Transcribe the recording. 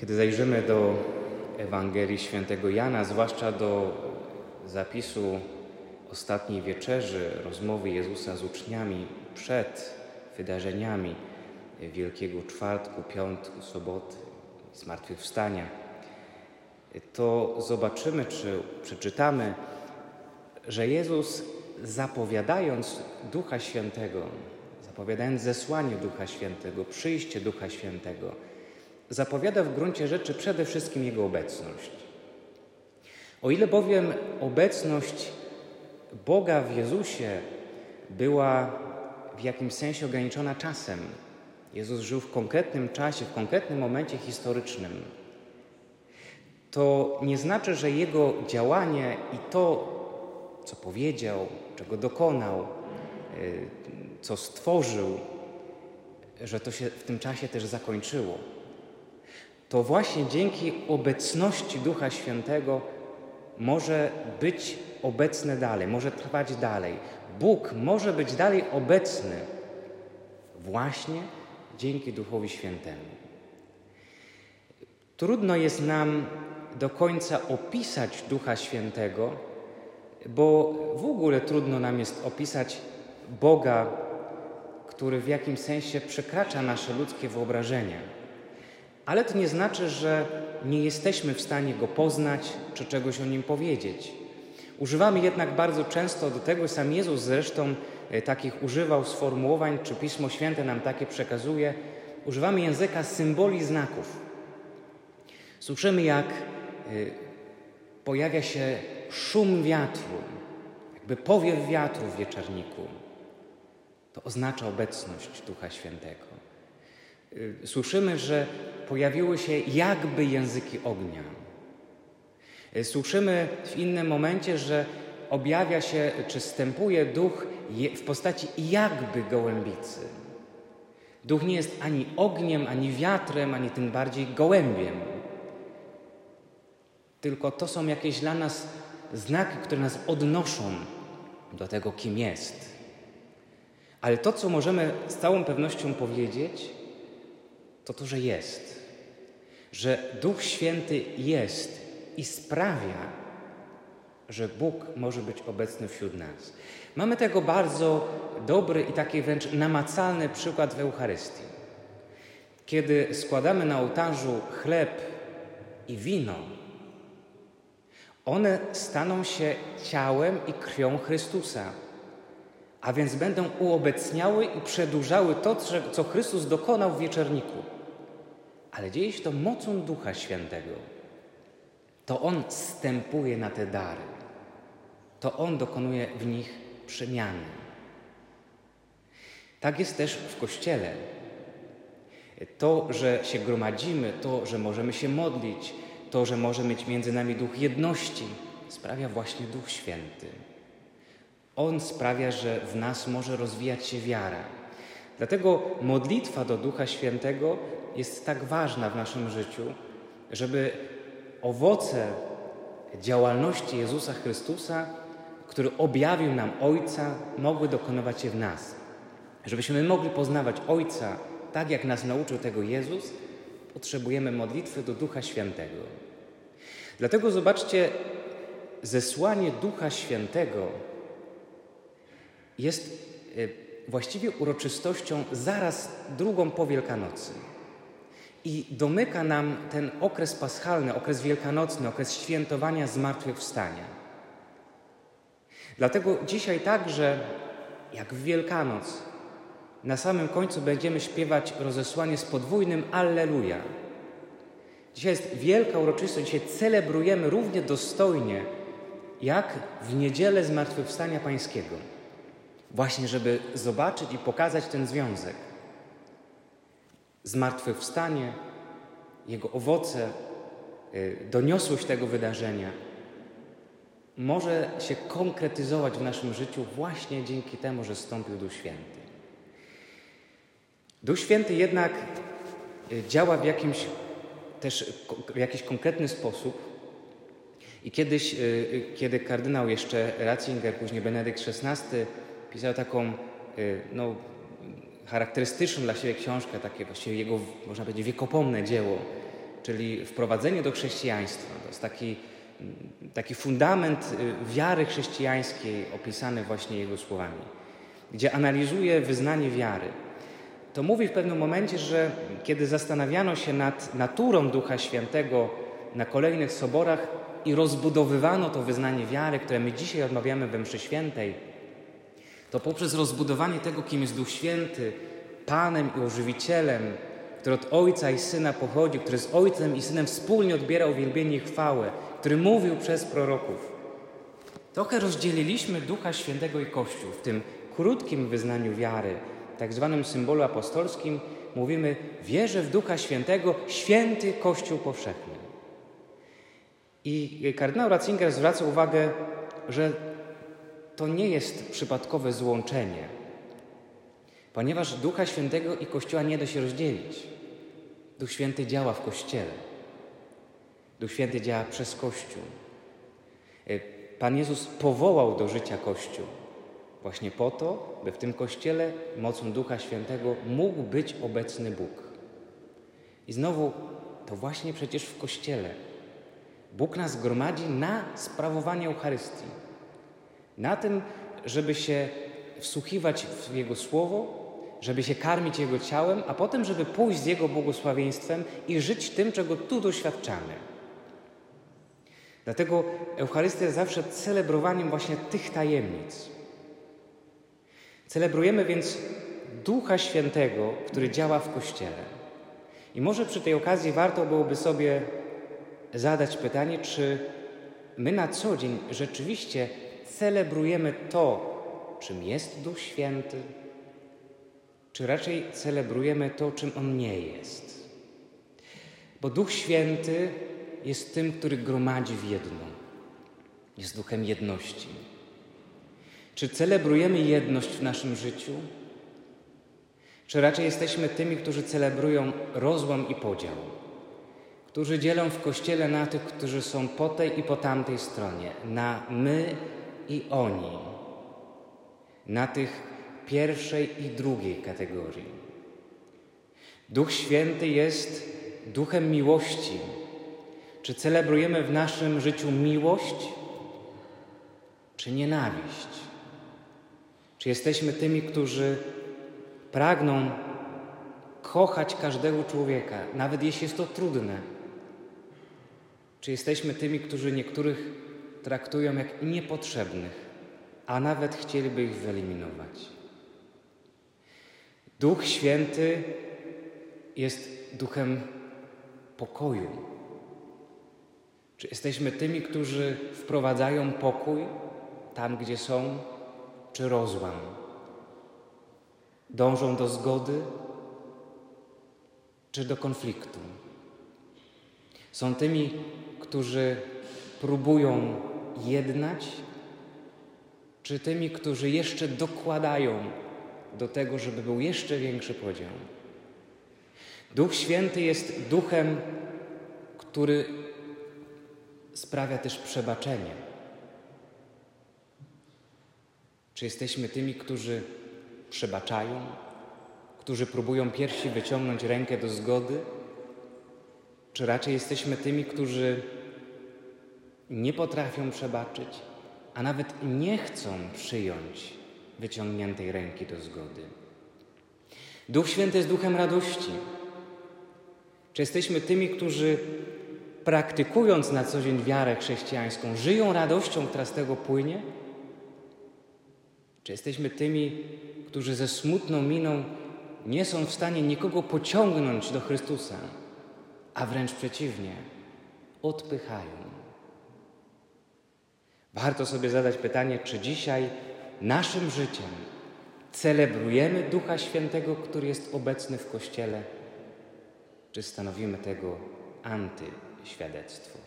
Kiedy zajrzymy do Ewangelii Świętego Jana, zwłaszcza do zapisu ostatniej wieczerzy, rozmowy Jezusa z uczniami przed wydarzeniami Wielkiego Czwartku, Piątku, Soboty, Zmartwychwstania, to zobaczymy, czy przeczytamy, że Jezus zapowiadając Ducha Świętego, zapowiadając zesłanie Ducha Świętego, przyjście Ducha Świętego, zapowiada w gruncie rzeczy przede wszystkim Jego obecność. O ile bowiem obecność Boga w Jezusie była w jakimś sensie ograniczona czasem, Jezus żył w konkretnym czasie, w konkretnym momencie historycznym, to nie znaczy, że Jego działanie i to, co powiedział, czego dokonał, y, co stworzył, że to się w tym czasie też zakończyło. To właśnie dzięki obecności Ducha Świętego może być obecne dalej, może trwać dalej. Bóg może być dalej obecny właśnie dzięki Duchowi Świętemu. Trudno jest nam do końca opisać Ducha Świętego, bo w ogóle trudno nam jest opisać Boga, który w jakimś sensie przekracza nasze ludzkie wyobrażenia. Ale to nie znaczy, że nie jesteśmy w stanie go poznać czy czegoś o nim powiedzieć. Używamy jednak bardzo często do tego, sam Jezus zresztą e, takich używał sformułowań, czy Pismo Święte nam takie przekazuje, używamy języka symboli znaków. Słyszymy, jak e, pojawia się szum wiatru, jakby powiew wiatru w wieczorniku. To oznacza obecność Ducha Świętego. Y, słyszymy, że pojawiły się jakby języki ognia. Y, słyszymy w innym momencie, że objawia się czy stępuje duch w postaci jakby gołębicy. Duch nie jest ani ogniem, ani wiatrem, ani tym bardziej gołębiem. Tylko to są jakieś dla nas znaki, które nas odnoszą do tego, kim jest. Ale to, co możemy z całą pewnością powiedzieć, to to, że jest. Że Duch Święty jest i sprawia, że Bóg może być obecny wśród nas. Mamy tego bardzo dobry i taki wręcz namacalny przykład w Eucharystii. Kiedy składamy na ołtarzu chleb i wino, one staną się ciałem i krwią Chrystusa, a więc będą uobecniały i przedłużały to, co Chrystus dokonał w wieczorniku. Ale dzieje się to mocą Ducha Świętego. To On stępuje na te dary. To On dokonuje w nich przemiany. Tak jest też w Kościele. To, że się gromadzimy, to, że możemy się modlić, to, że może mieć między nami duch jedności, sprawia właśnie Duch Święty. On sprawia, że w nas może rozwijać się wiara. Dlatego modlitwa do Ducha Świętego jest tak ważna w naszym życiu, żeby owoce działalności Jezusa Chrystusa, który objawił nam Ojca, mogły dokonywać się w nas. Żebyśmy mogli poznawać Ojca tak, jak nas nauczył tego Jezus, potrzebujemy modlitwy do Ducha Świętego. Dlatego zobaczcie, zesłanie Ducha Świętego jest e, właściwie uroczystością zaraz drugą po Wielkanocy. I domyka nam ten okres paschalny, okres wielkanocny, okres świętowania zmartwychwstania. Dlatego dzisiaj także, jak w Wielkanoc, na samym końcu będziemy śpiewać rozesłanie z podwójnym Alleluja. Dzisiaj jest wielka uroczystość, dzisiaj celebrujemy równie dostojnie, jak w niedzielę Zmartwychwstania Pańskiego. Właśnie, żeby zobaczyć i pokazać ten związek. Zmartwychwstanie, jego owoce, y, doniosłość tego wydarzenia może się konkretyzować w naszym życiu właśnie dzięki temu, że stąpił Duch Święty. Duch Święty jednak y, działa w jakimś też w jakiś konkretny sposób. I kiedyś, y, kiedy kardynał jeszcze Ratzinger, później Benedykt XVI pisał taką no, charakterystyczną dla siebie książkę, takie właściwie jego, można powiedzieć, wiekopomne dzieło, czyli wprowadzenie do chrześcijaństwa. To jest taki, taki fundament y, wiary chrześcijańskiej opisany właśnie jego słowami, gdzie analizuje wyznanie wiary. To mówi w pewnym momencie, że kiedy zastanawiano się nad naturą Ducha Świętego na kolejnych soborach i rozbudowywano to wyznanie wiary, które my dzisiaj odmawiamy we mszy świętej, to poprzez rozbudowanie tego, kim jest Duch Święty, Panem i Ożywicielem, który od Ojca i Syna pochodzi, który z Ojcem i Synem wspólnie odbierał wielbienie i chwałę, który mówił przez proroków. Trochę rozdzieliliśmy Ducha Świętego i Kościół. W tym krótkim wyznaniu wiary, tak zwanym symbolu apostolskim, mówimy: Wierzę w Ducha Świętego, święty Kościół powszechny. I kardynał Ratzinger zwraca uwagę, że to nie jest przypadkowe złączenie, ponieważ Ducha Świętego i Kościoła nie da się rozdzielić. Duch Święty działa w Kościele. Duch Święty działa przez Kościół. E, Pan Jezus powołał do życia Kościół właśnie po to, by w tym Kościele mocą Ducha Świętego mógł być obecny Bóg. I znowu, to właśnie przecież w Kościele Bóg nas gromadzi na sprawowanie Eucharystii. Na tym, żeby się wsłuchiwać w Jego Słowo, żeby się karmić Jego ciałem, a potem, żeby pójść z Jego błogosławieństwem i żyć tym, czego tu doświadczamy. Dlatego Eucharystia jest zawsze celebrowaniem właśnie tych tajemnic. Celebrujemy więc Ducha Świętego, który działa w Kościele. I może przy tej okazji warto byłoby sobie zadać pytanie, czy my na co dzień rzeczywiście celebrujemy to, czym jest Duch Święty, czy raczej celebrujemy to, czym On nie jest. Bo Duch Święty jest tym, który gromadzi w jedno. Jest duchem jedności. Czy celebrujemy jedność w naszym życiu? Czy raczej jesteśmy tymi, którzy celebrują rozłam i podział? Którzy dzielą w kościele na tych, którzy są po tej i po tamtej stronie, na my i oni, na tych, pierwszej i drugiej kategorii. Duch Święty jest duchem miłości. Czy celebrujemy w naszym życiu miłość, czy nienawiść? Czy jesteśmy tymi, którzy pragną kochać każdego człowieka, nawet jeśli jest to trudne? Czy jesteśmy tymi, którzy niektórych traktują jak niepotrzebnych, a nawet chcieliby ich wyeliminować? Duch Święty jest duchem pokoju. Czy jesteśmy tymi, którzy wprowadzają pokój tam, gdzie są, czy rozłam? Dążą do zgody, czy do konfliktu? Są tymi, którzy próbują jednać, czy tymi, którzy jeszcze dokładają do tego, żeby był jeszcze większy podział. Duch Święty jest duchem, który sprawia też przebaczenie. Czy jesteśmy tymi, którzy przebaczają, którzy próbują pierwsi wyciągnąć rękę do zgody? Czy raczej jesteśmy tymi, którzy nie potrafią przebaczyć, a nawet nie chcą przyjąć wyciągniętej ręki do zgody. Duch Święty jest duchem radości. Czy jesteśmy tymi, którzy praktykując na co dzień wiarę chrześcijańską, żyją radością, która z tego płynie? Czy jesteśmy tymi, którzy ze smutną miną nie są w stanie nikogo pociągnąć do Chrystusa, a wręcz przeciwnie, odpychają? Warto sobie zadać pytanie, czy dzisiaj naszym życiem celebrujemy Ducha Świętego, który jest obecny w Kościele, czy stanowimy tego antyświadectwo?